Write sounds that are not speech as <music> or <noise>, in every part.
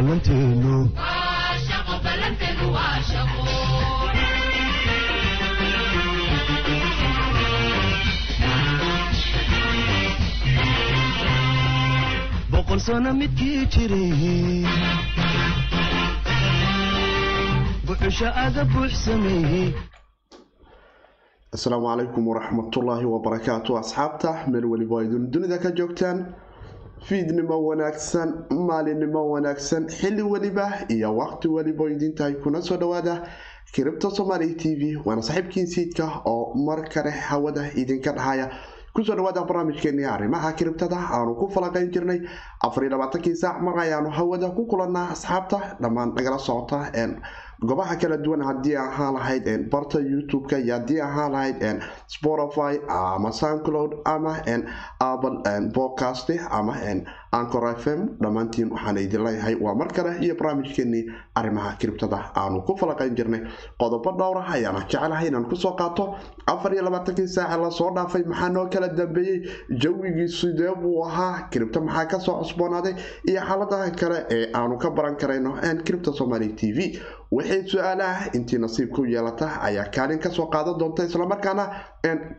ballanteenu boqol sano midkii jiray buxusha aga buux sameeyey asalaamu calaykum waraxmatullaahi wabarakaatu asxaabta. Meel weliba idin dunida ka joogtaan fiidnimo wanaagsan maalinimo wanaagsan. Xilli weliba iyo waqti weliba idintahay kuna soo dhawaada kiribta somaali t v. Waana saaxiibkiin siidka oo mar kale hawada idinka dhahaya. Kusoo dhawaada barnaamijkeeni arrimaha kiribtada aanu ku falaqayn jirnay. Afariyo labaatankii saac mar ayaanu hawada ku kulanaa. Asxaabta dhammaan nagala socota gobaha kala duwan haddii ahaan lahayd barta youtube-ka iyo haddii ahaan lahayd spotify ama soundcloud ama apple podcast ama ancor f m dhammaantiin waxaan idin leeyahay. Waa mar kale iyo barnaamijkeenii arrimaha kiribtada aanu ku falaqayn jirnay. Qodobo dhowra ayaana jecelahay inaan ku soo qaato. Afar iyo labaatankii saaca la soo dhaafay maxaa noo kala dambeeyey? Jawigii sidee buu ahaa? Kiribta maxaa ka soo cusboonaaday? Iyo xaaladaha kale ee aanu ka baran karayno kiribta somaali t v wixii su'aalaha intii nasiibku yeelata ayaa kaalin ka soo qaadan doonta islamarkaana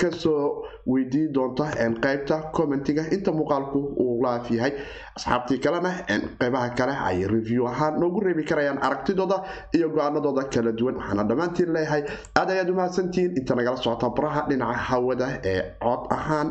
ka soo weydiin doonta qeybta commentiga inta muuqaalku uu laaf yahay. Asxaabtii kalena qeybaha kale ay review ahaan noogu reebi karayaan aragtidooda iyo go'aanadooda kala duwan. Waxaana dhammaantiin leeyahay aad ayaad umahadsantihiin inta nagala socota baraha dhinaca hawada ee cod ahaan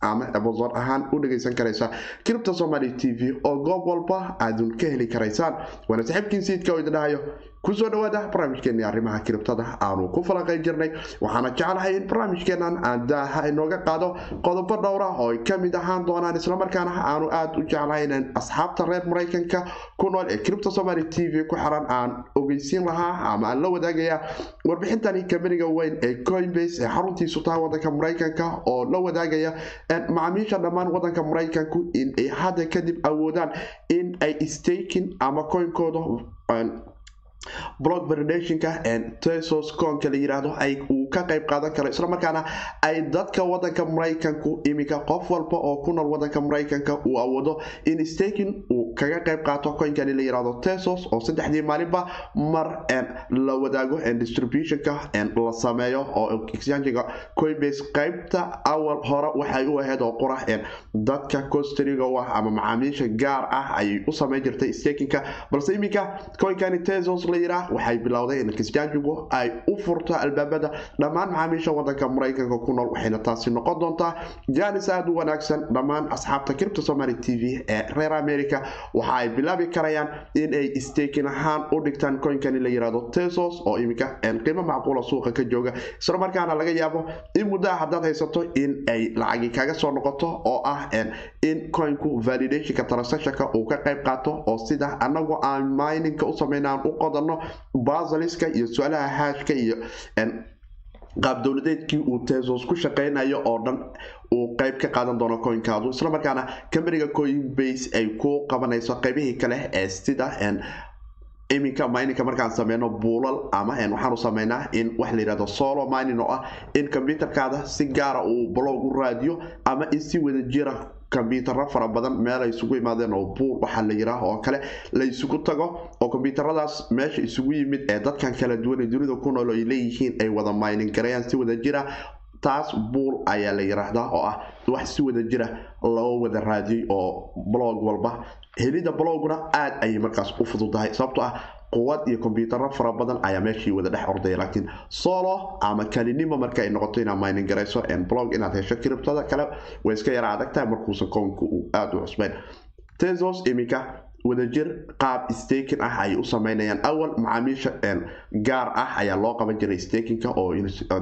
ama abosor ahaan u dhagaysan karaysa. Kiribta somaali t v oo goob walba aadun ka heli karaysaan. Waana saxiibkiin siidka oo idin dhahayo ku soo dhawaada barnaamijkeeni arrimaha kiribtada aanu ku falaqayn jirnay. Waxaana jeclahay in barnaamijkeenan aan daaha inooga qaado qodobo dhowra oo ay ka mid ahaan doonaan islamarkaana aanu aada u jeclahay in asxaabta reer maraykanka ku nool ee kiribta somaali t v ku xiran aan ogeysiin lahaa ama aan la wadaagaya warbixintani kameriga weyn ee coinbase ee xaruntiisu tahay wadanka maraykanka oo la wadaagaya macaamiisha dhammaan wadanka maraykanku in ay hadda kadib awoodaan in ay stakin ama coinkooda blog validationka tesos coonka la yiraahdo uu ka qayb qaadan karo islamarkaana ay dadka wadanka maraykanku iminka qof walba oo ku nool wadanka maraykanka uu awoodo in stakin uu kaga qayb qaato coinkani la yiraahdo tesos oo saddexdii maalinba mar la wadaago distributionka la sameeyo oo exchangiga coinbase qaybta awal hore waxay u ahayd oo qura dadka costariga u ah ama macaamiisha gaar ah ayay u sameyn jirtay stakinka balse iminka coinkani tesos waxay bilowday in kisjaanjigu ay u furto albaabada dhammaan macaamiisha wadanka maraykanka ku nool waxayna taasi noqon doontaa jaanis aada u wanaagsan. Dhammaan asxaabta kiribta somaali t v ee reer america waxa ay bilaabi karayaan in ay stakin ahaan u dhigtaan coinkani la yiraahdo tesos oo iminka qiimo macquula suuqa ka jooga. Islamarkaana laga yaabo in muddaa haddaad haysato in ay lacagi kaga soo noqoto oo ah in coinku validationka transactionka uu ka qayb qaato oo sida anagoo aan mininka u sameyn aan u qodan basaliska iyo su'aalaha haashka iyo qaab dowladeedkii uu tesos ku shaqeynayo oo dhan uu qeyb ka qaadan doono coinkaadu. Islamarkaana cameriga coinbase ay ku qabanayso qeybihii kale ee sida iminka mininka markaan sameyno buulal ama waxaanu sameynaa in wax la yiraahdo solo mining oo ah in combyuterkaada si gaara uu blog u raadiyo ama in si wada jira kombyutaro fara badan meel ay isugu imaadeen oo buul waxaa la yiraah oo kale la isugu tago oo kombyutaradaas meesha isugu yimid ee dadkan kala duwan ee dunida ku nool ay leeyihiin ay wada mining garayaan si wada jira. Taas buul ayaa la yiraahdaa oo ah wax si wada jira loo wada raadiyey oo blog walba. Helida bloguna aada ayay markaas u fududahay sababto ah quwad iyo kombyutaro fara badan ayaa meeshii wada dhex ordaya laakiin solo ama kalinimo marka ay noqoto inaad mining garayso blog inaad hesho kiribtada kale way iska yara adagtahay markuusan koonka uu aada u cusbeyn tesos iminka wadajir qaab stakin ah ayay u sameynayaan. Awal macaamiisha gaar ah ayaa loo qaban jiray stakinka oo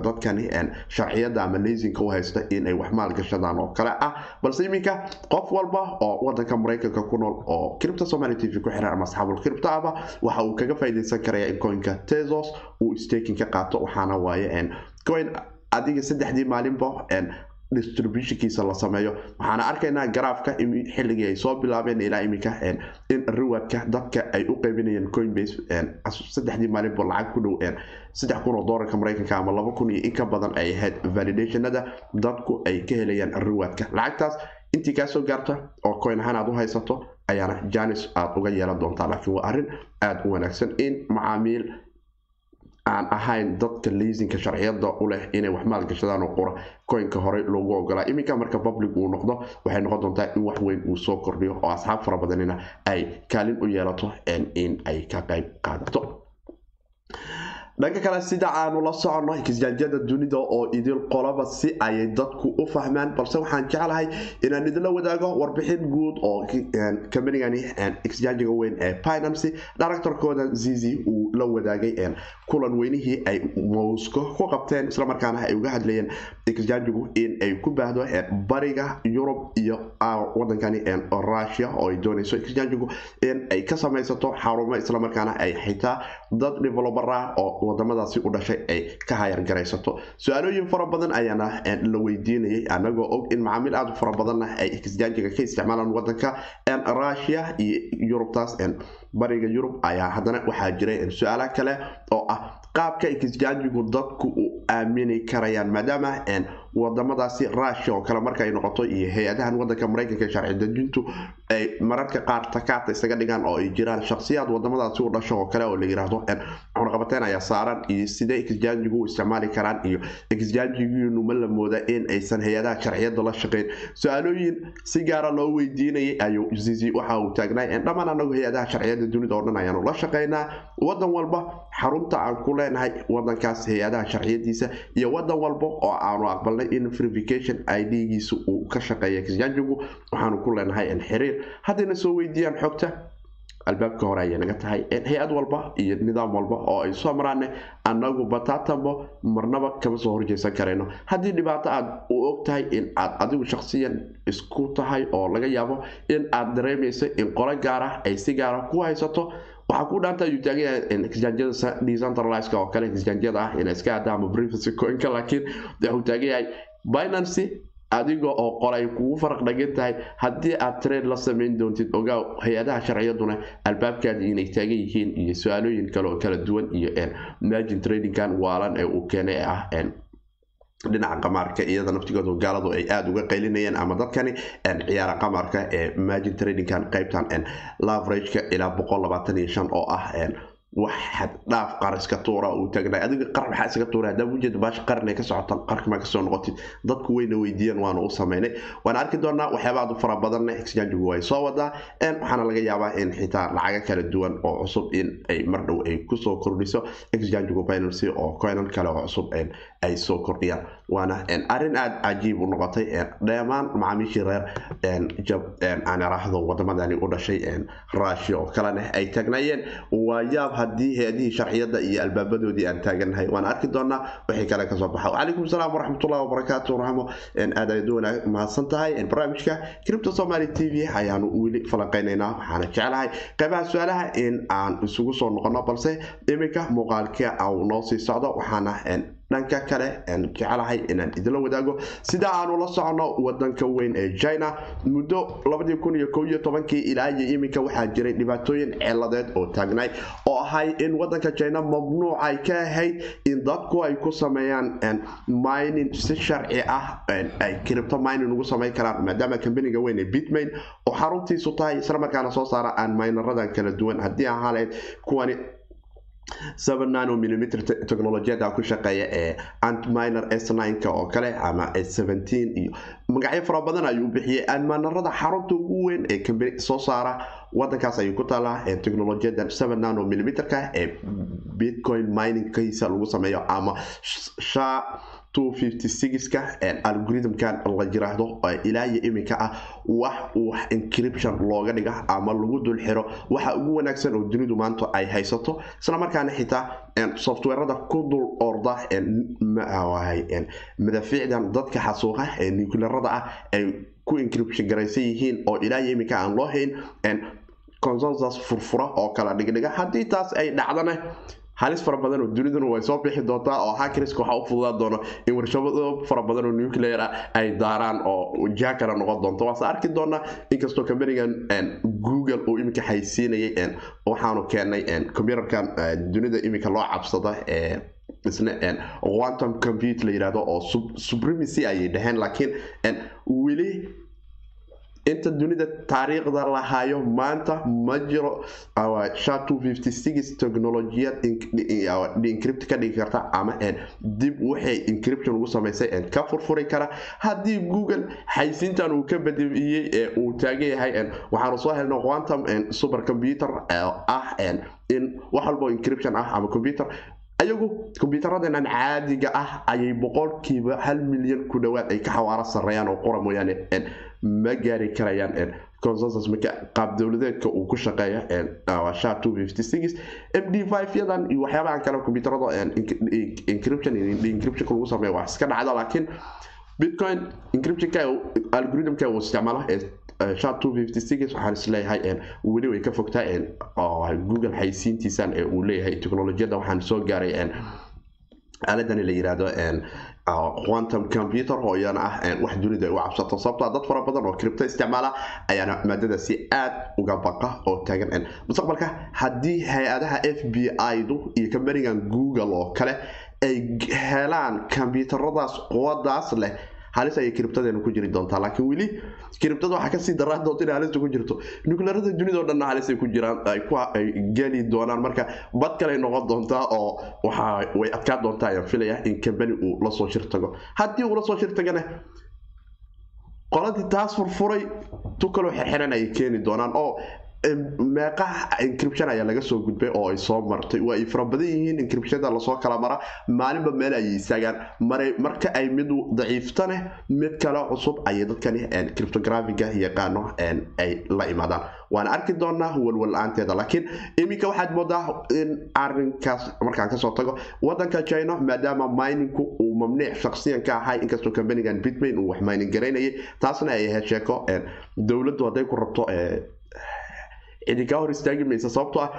dadkani sharciyada ama leysinka u haysta inay wax maalgashadaan oo kale ah. Balse iminka qof walba oo wadanka maraykanka ku nool oo kiribta somaali t v ku xiran ama asxaabul kiribta ahba waxa uu kaga faaideysan karaya in coinka tesos uu stakin ka qaato waxaana waaye coin adiga saddexdii maalinba distributionkiisa la sameeyo. Waxaana arkaynaa garaafka xilligii ay soo bilaabeen ilaa iminka in riwadka dadka ay u qaybinayeen coinbase saddexdii maalinba lacag ku dhow saddex kun oo doolarka maraykanka ama laba kun iyo in badan ay ahayd validationada dadku ay ka helayaan riwadka lacagtaas intii kaa soo gaarta oo coin ahaan aad u haysato ayaana janis aada uga yeelan doontaa. Laakiin waa arrin aada u wanaagsan in macaamiil aan ahayn dadka liisinka sharciyada u leh inay wax maalgashadaan oo qura koynka horey loogu ogolaa iminka marka public uu noqdo waxay noqon doontaa in wax weyn uu soo kordhiyo oo asxaab fara badanina ay kaalin u yeelato in ay ka qayb qaadato dhanka kale sida aanu la soconno kisjaanjada dunida oo idil qolaba si ayay dadku u fahmaan balse waxaan jeclahay inaan idinla wadaago warbixin guud oo kambanigani exjanjiga weyn ee binancy directorkooda zizi uu la wadaagay kulan weynihii ay mosco ku qabteen islamarkaana ay uga hadlayeen exjanjigu in ay ku baahdo bariga yurub iyo wadankani russia oo ay doonayso exjanjigu in ay ka samaysato xarumo islamarkaana ay xitaa dad developer ah oo wadamadaasi u dhashay ay ka hayargaraysato su'aalooyin fara badan ayaana la weydiinayay anagoo og in macaamiil aada u fara badanna ay exjanjiga ka isticmaalaan wadanka russia iyo yurubtaas bariga yurub ayaa haddana waxaa jiray su'aala kale oo ah qaabka exjanjigu dadku u aamini karayaan maadaama wadamadaasi russia oo kale marka ay noqoto iyo hay'adahan wadanka mareykanka sharci dejintu ay mararka qaar takaata isaga dhigaan oo ay jiraan shakhsiyaad wadamadaasi u dhasho oo kale oo la yiraahdo cunaqabateyn ayaa saaran iyo sidee exjanjigu u isticmaali karaan iyo exjanjigiinu ma la mooda in aysan hay'adaha sharciyada la shaqeyn. Su'aalooyin si gaara loo weydiinayay ayuu zizi waxa uu taagnay dhammaan anagu hay'adaha sharciyada dunida oo dhan ayaanu la shaqeynaa. Wadan walba xarunta aan ku leenahay wadankaas hay'adaha sharciyadiisa iyo wadan walba oo aanu aqbalnay in verification idgiisa uu ka shaqeeya exjanjigu waxaanu ku leenahay xiriir. Haddayna soo weydiiyaan xogta albaabka hore ayay naga tahay. Hay'ad walba iyo nidaam walba oo ay soo maraane anagu bataatambo marnaba kama soo horjeysan karayno. Haddii dhibaato aad u og tahay in aad adigu shakhsiyan isku tahay oo laga yaabo in aad dareemayso in qolo gaar ay si gaara ku haysato waxaa ku dhaanta ayuu taagan yahay exjanjada decentralized oo kale exjanjada ah in iska ada ama privacy coinka laakiin wuxuu taagan yahay binancy adiga oo qolay kugu faraq dhagan tahay haddii aad trade la samayn doontid ogaaw hay'adaha sharciyaduna albaabkaadii inay taagan yihiin iyo su'aalooyin kale oo kala duwan iyo margin tradingkan waalan ee uu keenay ah dhinaca qamaarka iyada naftigooda gaaladu ay aada uga qaylinayeen ama dadkani ciyaara qamaarka ee margin tradingkan qaybtan laverageka ilaa boqol labaatan iyo shan oo ah wax xaddhaaf qar iska tuura uu taagnay adiga qar maxaa iskaga tuura haddaa ujeeda baasha qarinay ka socotaan qarka maa ka soo noqotid dadku wayna weydiiyeen waana u samaynay waana arki doonaa waxyaaba aad u fara badanna exjanjigu way soo wadaa waxaana laga yaabaa in xitaa lacaga kala duwan oo cusub in ay mar dhow ay ku soo kordhiso binancy oo coinan kale oo cusub ay soo kordhiyaan waana arrin aada cajiib u noqotay dhammaan macaamiishii reer aan iraahdo wadamadani u dhashay russia oo kalena ay taagnaayeen waa yaab haddii hay'adihii sharciyada iyo albaabadoodii aan taagannahay waan arki doonaa wixii kale ka soo baxa wacalaykum salaam waraxmatullahi wabarakaatu raxmo aad aad u mahadsan tahay. Barnaamijka cripto somaly t v ayaanu weli falanqeynaynaa waxaana jeclahay qeybaha su'aalaha in aan isugu soo noqono balse iminka muuqaalka au noo sii socdo waxaana dhanka kale jecelahay inaan idinla wadaago. Sida aanu la socono wadanka weyn ee china. Muddo ilaa iminka waxaa jiray dhibaatooyin ceeladeed oo taagnay oo ahay in wadanka china mamnuuc ay ka ahayd in dadku ay ku sameeyaan mining si sharci ah ay cripto mining ugu samayn karaan maadaama kambaniga weyn ee bitmain oo xaruntiisu tahay islamarkaana soo saara aan mineradan kala duwan. Haddii ahaa kuwani mm technolojiyada ku shaqeeya ee antminer s9 oo kale ama s17 iyo magacyo fara badan ayuu bixiyey. Antminerada xarunta ugu weyn ee kambani soo saara wadankaas ayuu ku taalaa technolojiyada mm ee bitcoin miningkiisa lagu sameeyo ama ka algorithmkan la yiraahdo ilaa iyo iminka ah wax wax encryption looga dhiga ama lagu dul xiro waxa ugu wanaagsan oo dunidu maanta ay haysato. Islamarkaana xitaa softwarada ku dul orda madafiicdan dadka xasuuqa ee nuclearada ah ay ku encryption garaysan yihiin oo ilaa iyo iminka aan loo hayn consensus furfura oo kala dhigdhiga. Haddii taas ay dhacdana halis fara badan oo duniduna way soo bixi doontaa oo hackrisk waxaa u fududaan doono in warshado fara badan oo nuclear ah ay daaraan oo jiha kale noqon doonto. Waase arki doonaa inkastoo kambanigan google uu iminka haysiinayay waxaanu keenay computerkan dunida iminka loo cabsada ee isna quantum compute la yiraahdo oo supremacy ayay dhaheen laakiin weli inta dunida taariikhda la hayo maanta ma jiro technolojiyad encrypt ka dhigi karta ama dib waxay encryption ugu samaysay ka furfuri kara. Haddii google xaysiintan uu ka badiyey ee uu taagan yahay waxaanu soo helna quantum super ah in wax walbo encryption ah ama computer. Ayagu kombyuutaradenan caadiga ah ayay boqolkiiba hal milyan ku dhowaad ay ka xawaaro sareeyaan oo qura mooyaane ma gaari karayaan consensus marka qaab dowladeedka uu ku shaqeeya sha m d yadan iyo waxyaabahan kale kombyuutarada encryption encryptionka lagu sameeya wax iska dhacda laakiin bitcoin encryptionka algorithmka uu isticmaalo sha waxaan is leeyahay weli way ka fogtaa google xaysiintiisan ee uu leeyahay technolojiyada waxaan soo gaaray aaladani la yiraahdo quantum computer oo iyana ah wax dunida ay u cabsato. Sababtaa dad fara badan oo cripto isticmaala ayaana maadadaasi aad uga baqa oo taagan mustaqbalka haddii hay'adaha f b i-du iyo kambanigan google oo kale ay helaan kombyuutaradaas quwadaas leh halis ayay kiribtadeena ku jiri doontaa laakiin weli kiribtada waxaa ka sii daraan doonta inay halista ku jirto. Nukleerada dunidao dhanna halis ay ku jiraan ay geli doonaan. Marka bad kale noqon doontaa oo way adkaa doontaa ayaan filaya in kambani uu la soo shir tago. Haddii uu la soo shir tagana qoladii taas furfuray tu kaloo xirxiran ayay keeni doonaan. Oo meeqa encryption ayaa laga soo gudbay oo ay soo martay. Waa ay fara badan yihiin encryptionada la soo kala mara. Maalinba meel ayay istaagaan. Marka ay mid daciiftane mid kale cusub ayay dadkani cryptographiga yaqaano ay la imaadaan. Waana arki doonaa walwal-aanteeda laakiin iminka waxaad moodaa in arinkaas markaan ka soo tago wadanka china maadaama miningku uu mamniic shaksiyan ahay inkastoo companigan bitmain uu wax mining garaynayay taasna ay ahayd sheeko dowladdu hadday ku rabto cidi kaa hor istaagi maysa sababtoo ah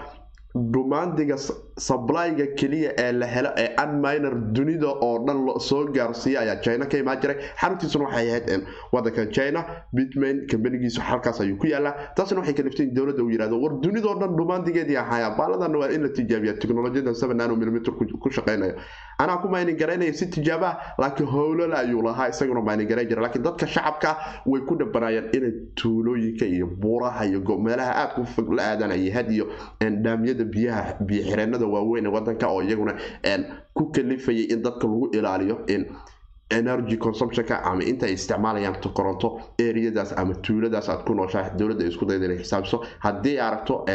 dhumaandiga sablyga keliya ee la helo ee unminer dunida oo dhan soo gaarsiiya ayaa china ka imaan jiray. Xaruntiisuna waxay ahayd wadanka china bitmain kambanigiisu halkaas ayuu ku yaalaa taasna waxay kaliftay in dowladda uu yiraahdo war dunidao dhan dhumaandigeedii ahaya baaladan waa in la tijaabiya teknolojiyadan seven nanometer ku shaqeynayo anaa ku maynin garaynaya si tijaaba laakiin howlala ayuu lahaa isaguna maynin garayn jira. Laakiin dadka shacabka way ku dhabanayaan inay tuulooyinka iyo buuraha iyo meelaha aad ku fog la aadanaya had iyo dhaamyada biyaha biyo xireenada waaweyn ee wadanka oo iyaguna ku kalifayay in dadka lagu ilaaliyo in energy consumptionka ama inta ay isticmaalayaan koronto eriyadaas ama tuuladaas aad ku nooshahay dowladda isku dayda inay xisaabiso haddii aragto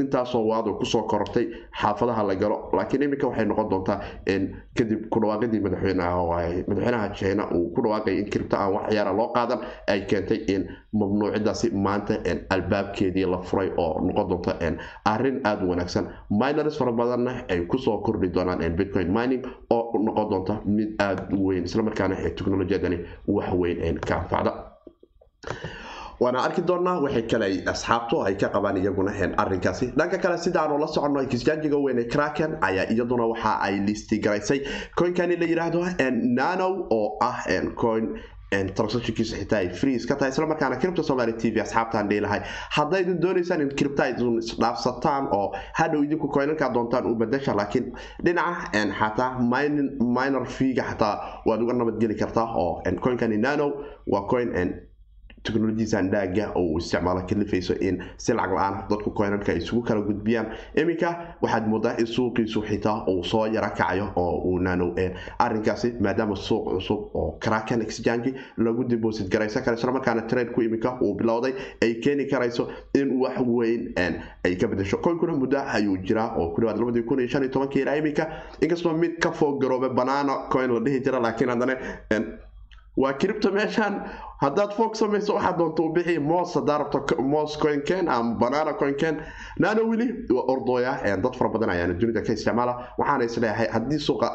intaasoo waado ku soo korortay xaafadaha la galo laakiin iminka waxay noqon doontaa kadib kudhawaaqidii madaxweynaha china uu ku dhawaaqay in kiribto aan wax yaara loo qaadan ay keentay in mamnuucidaasi maanta albaabkeedii la furay oo noqon doonta arrin aada u wanaagsan. Miners fara badanna ay ku soo kordhi doonaan bitcoin mining oo noqon doonta mid aada u weyn islamarkaana teknolojiyadani wax weyn ka anfacda waana arki doonaa waxay kale asxaabtu ay ka qabaan iyaguna arinkaasi dhanka kale sidaanu la soconno kisjaajiga weyn ee kraken ayaa iyaduna waxa ay listi coinkani la yiraahdo nano oo ah coin transactionkiisa xitaa ay free iska tahay isla markaana cripto somali t v asxaabtaan dhihi lahay. Haddaydan doonaysaan in cripto aydun isdhaafsataan oo hadhow idinku coinankaa doontaan u badasha laakiin dhinaca xataa minor feega xataa waad uga nabadgeli kartaa oo coinkani nano waa coin technologisan dhaaga oo uu isticmaalo kalifayso in si lacag la'aan dadku coinanka ay isugu kala gudbiyaan. Iminka waxaad moodaa in suuqiisu xitaa uu soo yaro kacayo oo uu nano arinkaasi maadaama suuq cusub oo kraken exchange lagu deposit garaysan kara isla markaana tradeku iminka uu bilowday ay keeni karayso in wax weyn ay ka bedesho coinkuna muddo ayuu jiraa oo ku dhawaad labadii kun iyo shan iyo tobankii ilaa iminka. Inkastoo mid ka foog garoobe banana coin la dhihi jira laakiin haddana waa cripto meeshaan haddaad foog samayso waxaad doonto u bixi mos haddaa rabto mos coinken ama banana coinken nano weli waa ordooya dad fara badan ayaana dunida ka isticmaala. Waxaana is leeyahay haddii suuqa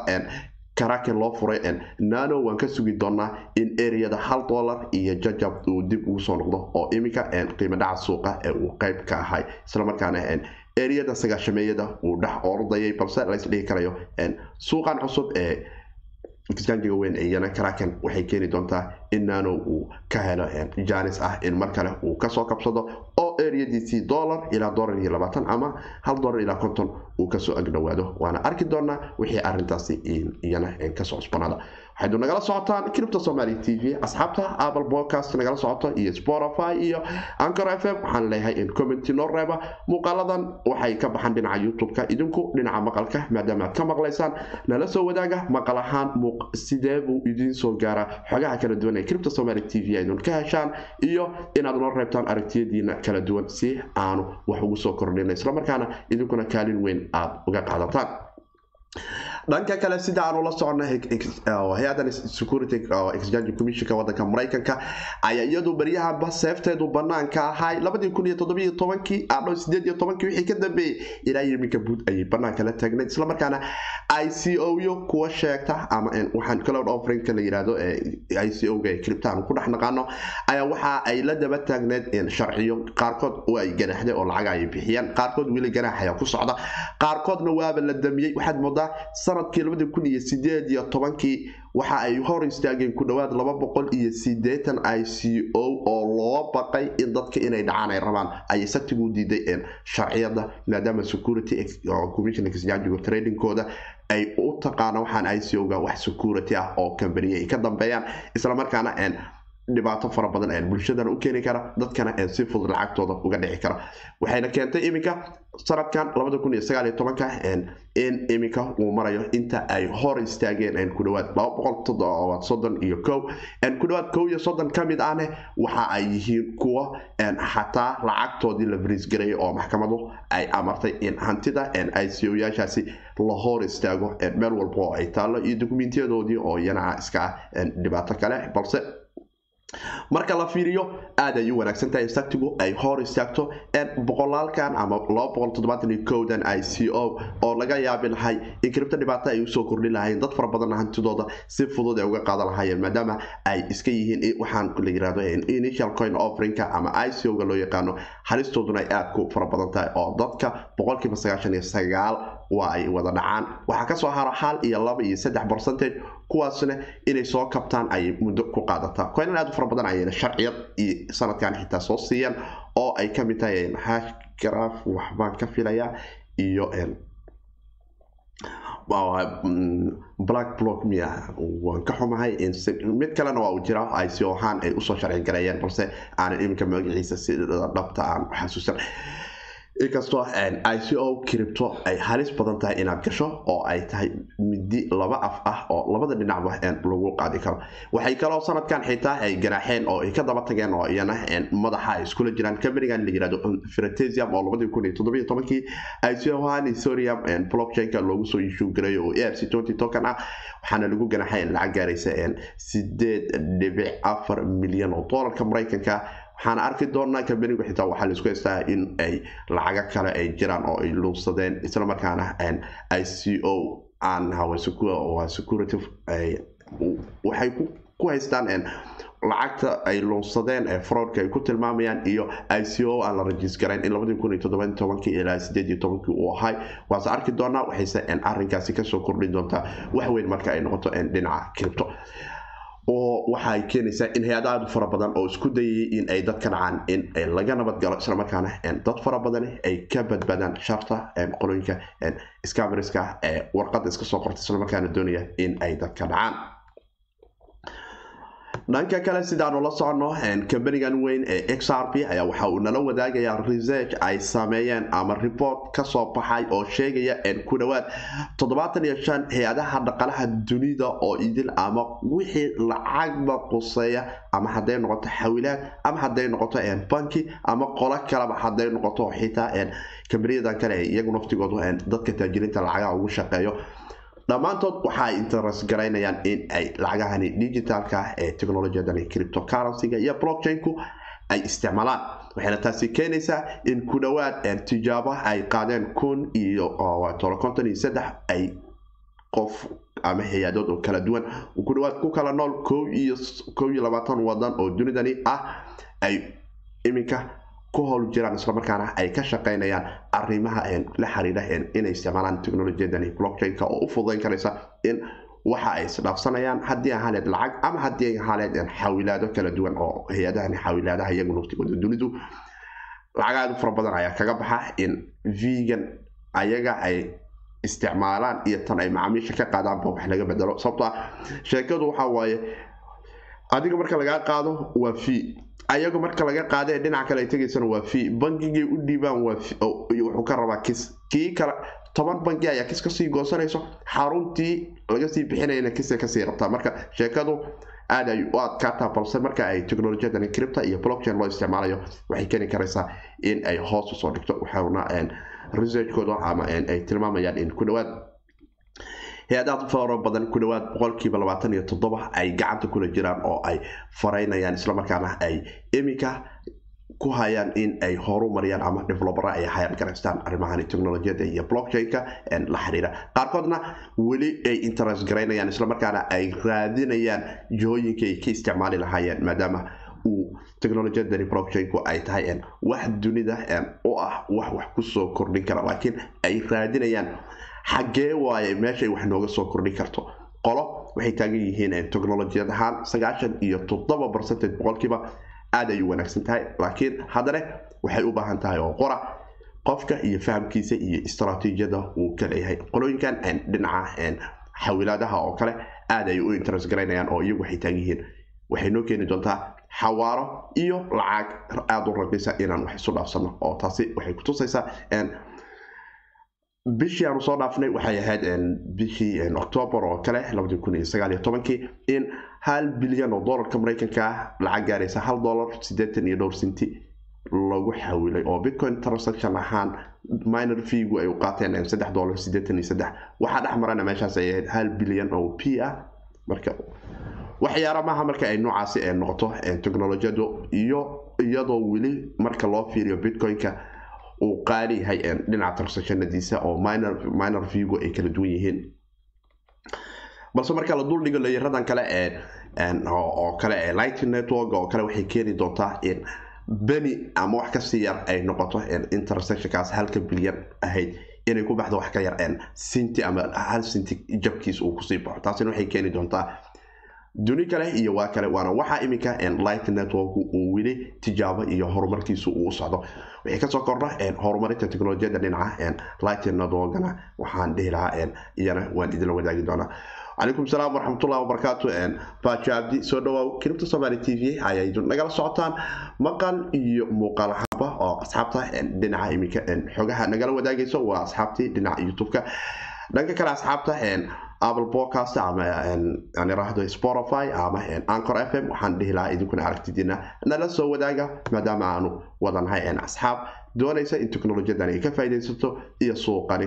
karaken loo furay nano waan ka sugi doonaa in ereyada hal dollar iyo jajab uu dib ugu soo noqdo oo iminka qiimo dhaca suuqa ee uu qeyb ka ahay. Islamarkaana ereyada sagaashameeyada uu dhex ordayay balse laysdhihi karayo suuqan cusub ee exchangiga weyn iyana kraken waxay keeni doontaa in nano uu ka helo janis ah in mar kale uu ka soo kabsado oo eriyadiisii dollar ilaa dollar iyo labaatan ama hal dollar ilaa konton uu ka soo agdhowaado waana arki doonaa wixii arintaasi iyana ka soo cusbanaada waxaynu nagala socotaan cripto somaly t v asxaabta apple podcast nagala socoto iyo spotify iyo ancor f m. Waxaan leeyahay in commenti noo reeba muuqaaladan. Waxay ka baxaan dhinaca youtube-ka. Idinku dhinaca maqalka maadaama aad ka maqlaysaan nala soo wadaaga maqal ahaan sidee buu idiin soo gaaraa. Xogaha kala duwan ee cripto somaly t v aydun ka heshaan iyo inaad noo reebtaan aragtiyadiina kala duwan si aanu wax ugu soo kordhina islamarkaana idinkuna kaalin weyn aad uga qaadataan dhanka kale sida aanu la socona hay'adan security exchange commissionka wadanka maraykanka ayaa iyadu baryahanba seefteedu banaanka ahay labadii kun iyo toddobiyo tobankii adho sideed iyo tobankii wixii ka dambeeyey ilaa iminka buud ayay banaanka la taagnayd islamarkaana i c o yo kuwa sheegta ama waxaan cloud offerinka la yiraahdo i c o ga ee criptaan ku dhex naqaano ayaa waxa ay la daba taagneyd sharciyo qaarkood oo ay ganaxday oo lacag ay bixiyeen qaarkood weli ganaax ku socda qaarkoodna waaba la damiyey waxaad moodaa sannadkii labadi kun iyo sideed iyo tobankii waxa ay hor istaageen ku dhowaad laba boqol iyo sideetan i c o oo loo baqay in dadka inay dhacaan ay rabaan ayay satigu diiday sharciyada maadaama security tradingkooda ay u taqaana waxaan i c o ga wax security ah oo kambaniya ay ka dambeeyaan islamarkaana dhibaato fara badan bulshadana u keeni kara dadkana si fudud lacagtooda uga dhici kara. Waxayna keentay iminka sanadkan in iminka uu marayo inta ay hor istaageen ku dhawaad iyo ko iyo soddon ka mid ahne waxa ay yihiin kuwa xataa lacagtoodii la brisgareeyay oo maxkamadu ay amartay in hantida i c o yaashaasi la hor istaago meel walba oo ay taallo iyo dukumiintiyadoodii oo iyana iska ah dhibaato kale. Balse marka la fiiriyo aad ay u wanaagsan tahay saktigu ay hor istaagto boqolaalkan ama i c o oo laga yaabi lahay in kribto dhibaato ay u soo kordhi lahayen dad fara badanna hantidooda si fudud ay uga qaadan lahaayeen maadaama ay iska yihiin waxaan la yiraahdo initial coin offerinka ama i c o ga loo yaqaano halistooduna ay aad ku fara badan tahay oo dadka boqolkiiba sagaashan iyo sagaal waa ay wada dhacaan. Waxaa ka soo haro hal iyo laba iyo saddex percentage kuwaasna inay soo kabtaan ayay muddo ku qaadataa. Coinan aad u fara badan ayayna sharciyad iyo sanadkan xitaa soo siiyeen oo ay ka mid tahay hashgraf waxbaan ka filayaa iyo black block miya waan ka xumahay mid kalena waa uu jira i c o ahaan ay u soo sharci gareeyeen balse aanan iminka magaciisa si dhabta aan xasuusan inkastoo i c o cripto ay halis badan tahay inaad gasho oo ay tahay midi laba af ah oo labada dhinacba lagu qaadi karo. Waxay kaloo sanadkan xitaa ay ganaaxeen oo ay ka daba tageen oo iyana madaxa ay iskula jiraan. Companigan la yiraahdo fratesium oo labadii o ahaan ethereum blockchainka loogu soo issue gareeyo oo arc twenty token ah waxaana lagu ganaaxay lacag gaaraysa sideed dhibic afar milyan oo doolarka maraykanka waxaana arki doonaa kambanigu xitaa waxaa la isku haystaa in ay lacago kale ay jiraan oo ay luubsadeen islamarkaana i c o aan waxay ku haystaan lacagta ay luunsadeen ee fraudka ay ku tilmaamayaan iyo i c o aan la rajiis garayn in labadii kun iyo toddoban tobankii ilaa sideed iyo tobankii uu ahay. Waase arki doonaa waxayse arrinkaasi ka soo kordhin doontaa wax weyn marka ay noqoto dhinaca cripto oo waxaay keenaysaa in hay'ada aad u fara badan oo isku dayayay in ay dadka dhacaan in laga nabadgalo islamarkaana dad fara badan ay ka badbaadaan sharta qolooyinka scameriska ee warqada iska soo qorta islamarkaana doonaya in ay dadka dhacaan dhanka kale sidaanu la socono kambanigan weyn ee x r p ayaa waxa uu nala wadaagayaa research ay sameeyeen ama report ka soo baxay oo sheegaya ku dhawaad toddobaatan iyo shan hay'adaha dhaqalaha dunida oo idil ama wixii lacagba quseeya ama hadday noqoto xawilaad ama hadday noqoto banki ama qolo kaleba hadday noqoto xitaa kambaniyadan kale iyagu naftigoodu dadka taajiriinta lacagaha ugu shaqeeyo dhammaantood waxa ay interest garaynayaan in ay lacagahani digitalka ee technologiyadan cryptocurrencyga iyo blockchainku ay isticmaalaan. Waxayna taasi keenaysaa in ku dhowaad tijaabo ay qaadeen kun iyo konton iyo saddex ay qof ama hay'adood oo kala duwan. Ku dhawaad ku kala nool wadan oo dunidani ah ay iminka ku howl jiraan islamarkaana ay ka shaqaynayaan arrimaha la xiriira inay isticmaalaan technolojiyadani blockchainka oo u fududayn karaysa in waxa ay isdhaafsanayaan haddii ahaaneed lacag ama haddii ahaaneed xawilaado kala duwan oo hay'adahan xawilaadaha iyagu naftigooda dunidu lacag fara badan ayaa kaga baxa in vegan ayaga ay isticmaalaan iyo tan ay macaamiisha ka qaadaanba wax laga bedelo sababto ah sheekadu waxa waaye adiga marka lagaa qaado waa fee ayagu marka laga qaada ee dhinaca kale ay tegaysana waa fee. Bangigay u dhiibaan waa wuxuu ka rabaa kis kii kale toban bangi ayaa kis ka sii goosanayso. Xaruntii laga sii bixinayna kisa ka sii rabtaa. Marka sheekadu aad ay u adkaataa balse marka ay teknolojiyadan cripta iyo blockchain loo isticmaalayo waxay keeni karaysaa in ay hoos u soo dhigto waxauna researchkooda ama ay tilmaamayaan in ku dhawaad hay'adaad faro badan ku dhawaad boqolkiiba labaatan iyo toddoba ay gacanta kula jiraan oo ay faraynayaan islamarkaana ay iminka ku hayaan in ay horumariyaan ama developera ay garaystaan arrimahan technolojiyada iyo blockchain-ka la xiriira. Qaarkoodna weli ay interest garaynayaan islamarkaana ay raadinayaan jihooyinka ay ka isticmaali lahaayeen maadaama uu technolojiyadani blockchainku ay tahay wax dunida u ah wax wax ku soo kordhin kara laakiin ay raadinayaan xaggee waaye meeshay wax nooga soo kordhin karto. Qolo waxay taagan yihiin technolojiyad ahaan sagaashan iyo toddoba percentage boqolkiiba aad ay u wanaagsan tahay. Laakiin haddana waxay u baahan tahay oo qora qofka iyo fahamkiisa iyo istraatiijiyada uu ka leeyahay. Qolooyinkan dhinaca xawilaadaha oo kale aad ay u interest garaynayaan oo iyagu waxay taagan yihiin. Waxay noo keeni doontaa xawaaro iyo lacag aada u raqiisa inaan wax isu dhaafsano oo taasi waxay kutusaysaa bishii aanu soo dhaafnay waxay ahayd bishii octoobar oo kale in hal bilyan oo dolarka mareykanka ah lacag gaaraysa hal dolar sideetan iyo dhowr sinti lagu xawilay oo bitcoin transaction ahaan minor feegu ay u qaateen saddex dolar sideetan iyo saddex. Waxaa dhex marana meeshaas ay ahayd hal bilyan oo p ah marka waxyaala maaha marka ay noocaasi noqoto technolojiyadu iyo iyadoo weli marka loo fiiriyo bitcoin-ka uu qaali yahay dhinaca transactionadiisa oo minor viewgu ay kala duwan yihiin. Balse marka la duldhigo layaradan kale oo kale lighting network oo kale waxay keeni doontaa in beni ama wax ka sii yar ay noqoto intersectionkaas halka bilyan ahayd inay ku baxdo wax ka yar sinti ama hal sinti jabkiis uu ku sii baxo. Taasina waxay keeni doontaa duni kale iyo waa kale waana waxaa iminka light network uu weli tijaabo iyo horumarkiisu uu socdo wixii ka soo kordha horumarinta teknolojiyada dhinaca light networkana waxaan dhihi lahaa iyana waan idinla wadaagi doonaa. Calaykum salaam waraxmatullahi wabarakaatu baajo abdi soo dhawaaw kiribta somaali t v idin nagala socotaan maqal iyo muuqaal xaba oo asxaabta dhinaca iminka xogaha nagala wadaagayso waa asxaabtii dhinaca youtube-ka. Dhanka kale asxaabta apple podcast ama aan iraahdo spotify ama anchor f m waxaan dhihi lahaa idinkuna aragtidiina nala soo wadaaga maadaama aanu wadanahay asxaab. Doonaysa in teknolojiyadan ay ka faaidaysato iyo suuqani.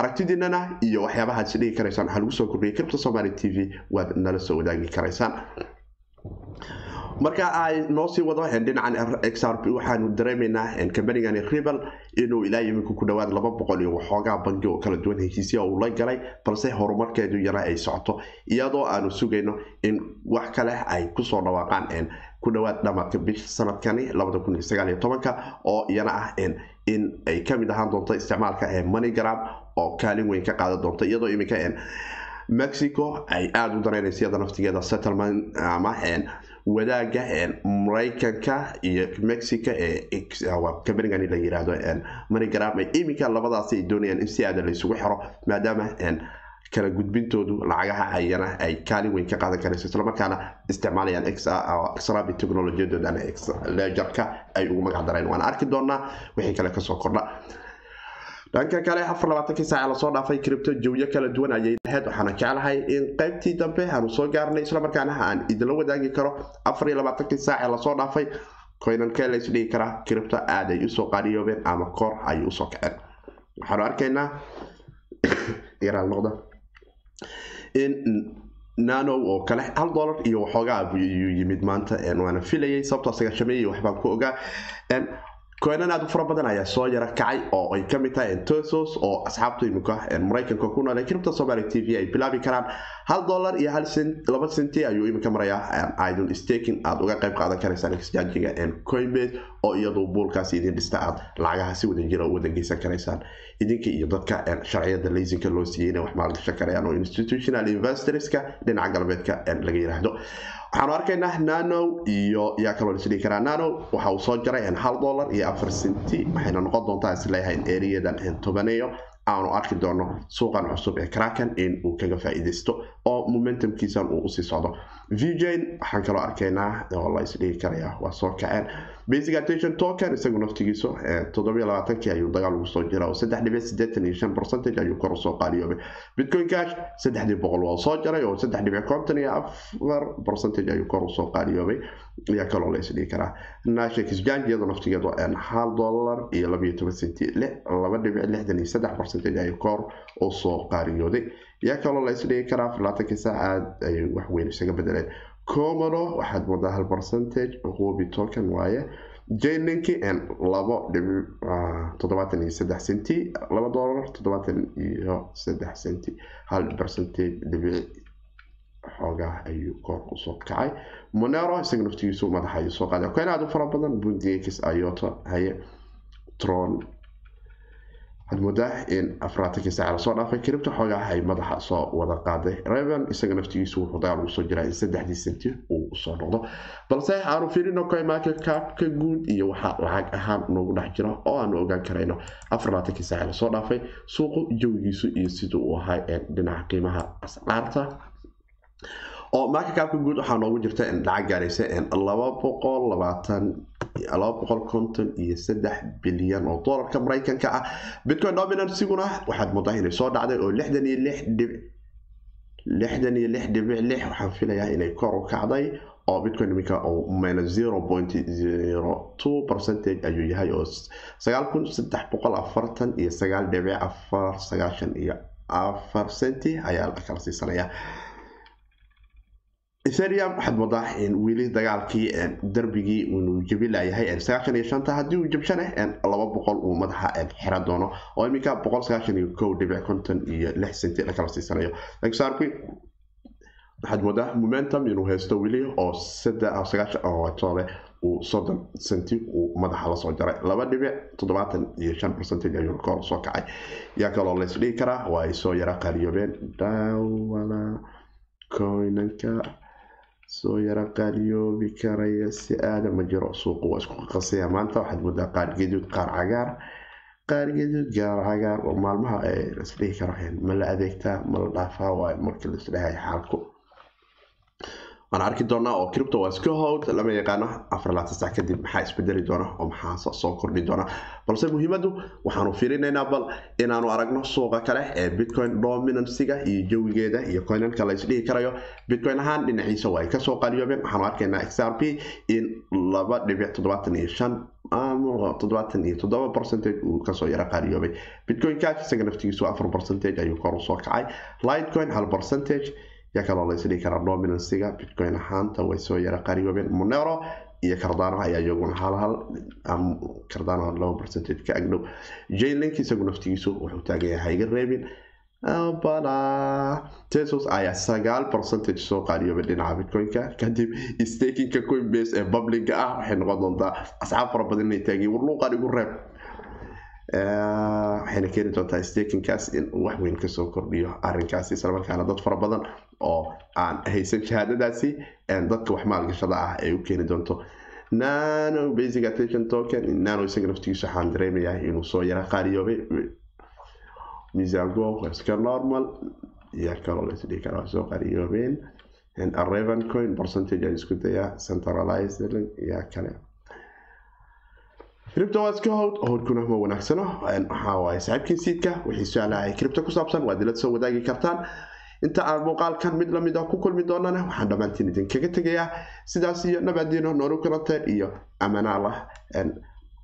Aragtidiinana iyo waxyaabahaad is dhihi karaysaan waxaa lagu soo kordhiyay cripta somaali t v waad nala soo wadaagi karaysaan marka ay noo sii wado dhinacan xrp waxaanu dareemaynaa kambanigani ribal inuu ilaa iminka ku dhawaad laba boqol iyo waxoogaa bangi oo kala duwan heshiisya uu la galay balse horumarkeedu yara ay socoto. Iyadoo aanu sugayno in wax kale ay ku soo dhawaaqaan ku dhawaad dhamaadka bisha sanadkani oo iyana ah in ay ka mid ahaan doonto isticmaalka moneygram oo kaalin weyn ka qaadan doonto. Iyadoo iminka mexico ay aada u danaynaysa iyada naftigeeda settlement ama wadaaga maraykanka iyo mexico ee kambanigani la yiraahdo moneygram iminka labadaasi ay doonayaan in si aada laysugu xiro maadaama kala gudbintoodu lacagaha ayana ay kaalin weyn ka qaadan karayso islamarkaana isticmaalayaan exrabi technolojiyadoodan lejarka ay ugu magac dareen. Waan arki doonaa wixii kale ka soo kordha dhanka kale afar labaatankii saaca la soo dhaafay cripto jawyo kala duwan ayay lahayd waxaana jeclahay in qaybtii dambe aanu soo gaarnay islamarkaana aan idinla wadaagi karo afar iyo labaatankii saaca la soo dhaafay. Koynankee lays dhihi karaa cripto aad ay u soo qaaliyoobeen ama koor ay u soo kaceen. Waxaanu arkaynaa <coughs> in nano oo kale hal dolar iyo waxoogaa yimid maanta waana filayay sababtoo sagaashameeyay waxbaan ku ogaa koynan aad u fara badan ayaa soo yara kacay oo ay ka mid tahay tosos oo asxaabtu imika maraykanka ku nool ee kiribta somaali t v ay bilaabi karaan. Hal dollar iyo hal laba senti ayuu iminka marayaa idon staking aad uga qayb qaadan karaysaan exchangiga coinbase oo iyadu buulkaasi idin dhista aad lacagaha si wada jira u wada geysan karaysaan. Idinka iyo dadka sharciyada laysinka loo siiyey inay wax maalgashan karayaan oo institutional investorska dhinaca galbeedka laga yiraahdo waxaanu arkaynaa nano iyo yaa kaloo isdhihi karaa nano. Waxa uu soo jaray hal dollar iyo afar senti waxayna noqon doontaa is leeyahay eriyadan tobaneeyo aanu arki doono suuqan cusub ee kraken in uu kaga faa'iidaysto oo momentumkiisan uu u sii socdo vjn waxaan kaloo arkaynaa oo la isdhihi karaya waa soo kaceen. Basic attention token isagu naftigiisu toddobiyo labaatankii ayuu dagaal ugu soo jira oo saddex dhibic siddeetan iyo shan percentage ayuu kor u soo qaaliyoobay. Bitcoin cash saddexdii boqol waa soo jaray oo saddex dhibic konton iyo afar percentage ayuu kor u soo qaaliyoobay. Ayaa kaloo la isdhihi karaa. Nashik exchange iyadoo naftigeedu hal dollar iyo labayo toban senti laba dhibic lixdan iyo saddex percentage ayuu kor u soo qaariyooday yaa kaloo la isdhihi karaa labaatankii saacaad ay wax weyn isaga bedeleen comodo waxaad moodaa hal percentage hubi token waaye. Jaylinki labo dhibic toddobaatan iyo saddex senti laba dollar toddobaatan iyo saddex senti. Hal percentage dhibic xoogaa ayuu kor u soo kacay. Monero isaga naftigiisu madaxa ayuu soo qaaday. Koyn aad u fara badan. Bundix ayota haye tron waxaad moodaa in afraatankii saaca la soo dhaafay kiribta xoogaa ay madaxa soo wada qaaday. Reven isaga naftigiisu wuxuu dagaal ugu soo jiraa in saddexdii senti uu u soo noqdo. Balse aanu fiirino market capka guud iyo waxaa lacag ahaan noogu dhex jira oo aanu ogaan karayno. Afaraatankii saaca la soo dhaafay suuqu jawigiisu iyo siduu uu ahay dhinaca qiimaha ascaarta oo marka kaabka guud waxaa noogu jirta lacag gaaraysa laba boqol konton iyo saddex bilyan oo dolarka maraykanka ah. Bitcoin dominansiguna waxaad moodaa inay soo dhacday oo lixdan iyo lix dhibic lix waxaan filayaa inay kor u kacday oo bitcoin iminka minus zero point zero two percentage ayuu yahay oo sagaal kun saddex boqol afartan iyo sagaal dhibic afar sagaashan iyo afar centi ayaa la kala siisanaya etherium waxaad moodaa weli dagaalkii darbigii inuu jebi layahay sagaashan iyo shanta haddii uu jabshane laba boqol uu madaxa xiran doono. Oo iminka boqol sagaashan iyo kow dhibic konton iyo lix senti la siisanayo. Xrp waxaad moodaa momentum inuu haysto weli oo sagaashantoole uu soddon senti uu madaxa la soo jaray. Laba dhibic toddobaatan iyo shan percentage ayuu kor soo kacay. Yaa kaloo laysdhihi karaa waa ay soo yara qaaliyoobeen daawala coinanka soo yara qaaliyoobi karaya si aada ma jiro suuqu waa isku qasaya. Maanta waxaad moodaa qaar gaduud qaar cagaar qaar gaduud gaar cagaar. Oo maalmaha isdhihi karo ma la adeegtaa ma la dhaafaa waa markii laisdhahay xaalku waan arki doonaa oo cripto waa iska lama yaqaano afar laatan sac kadib maxaa isbedeli doona oo maxaa soo kordhi doona? Balse muhiimadu waxaanu fiirinaynaa bal inaanu aragno suuqa kale ee bitcoin dominansiga iyo jawigeeda iyo coinanka la isdhihi karayo. Bitcoin ahaan dhinaciisa waa ay ka soo qaaliyoobeen. Waxaanu arkaynaa xrp in laba dhibic toddobaatan iyo shan toddobaatan iyo toddoba percentage uu ka soo yara qaaliyoobay. Bitcoin cash isaga naftigiisu afar percentage ayuu kor u soo kacay. Lightcoin hal percentage yaa kaloo la isdhihi karaa dominansiga bitcoin ahaanta way soo yara qaariyoobeen monero iyo cardano ayaa iyaguna hal hal cardano laba percentage ka agdhow. Jailink isagu naftigiisu wuxuu taagan yahay iga reebin bala tesos ayaa sagaal percentage soo qaaliyoobay dhinaca bitcoinka. Kadib stakinka coinbase ee publica ah waxay noqon doontaa asxaab fara badan inay taageen warluuqan igu reeb. Waxayna keeni doontaa stakinkaas in wax weyn ka soo kordhiyo arinkaasi islamarkaana dad fara badan oo aan haysan shahaadadaasi dadka wax maalgashada ah ay u keeni doonto. Nano basic attention token nano isaga naftigiisu waxaan dareemayaa inuu soo yara qaaliyoobay. Misago iska normal. Iyo kaloo la isdhihi karaa soo qaaliyoobeen. Raven coin percentage ay isku dayaa centralized iyo kale. Cripto waa iska howd howdkuna ma wanaagsano. Waxaa waaye saaxiibkii siidka wixii su'aalaha cripto ku saabsan waad ila soo wadaagi kartaan inta aan muuqaalkan mid la mid ah ku kulmi doonana waxaan dhammaantiin idinkaga tegayaa sidaas iyo nabaadiino nooru kulanteen iyo amanaal ah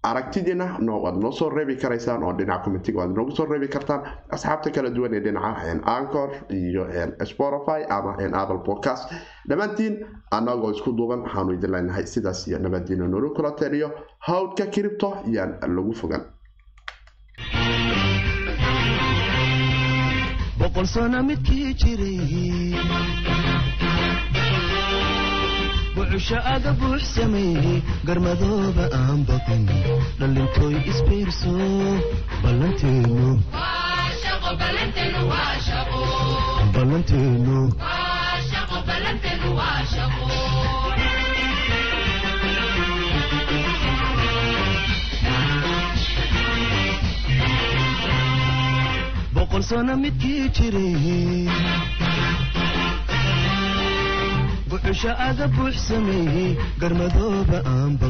aragtidiina waad noo soo reebi karaysaan oo dhinaca commitega waad noogu soo reebi kartaan. Asxaabta kala duwan ee dhinaca ancor iyo spotify ama apple podcast. Dhammaantiin annagoo isku duuban waxaanu idin leenahay sidaas iyo nabadiina noola kula taliyo hawdka kiribto yaan lagu fogan boqol sano midkii jiray bucusho aga buux sameeyey garmadooba aan baqin dhallintooy isbiirso ballanteenu ballanteenu boqol sano midkii jiray bucusho aga buux garmadooba aan baqin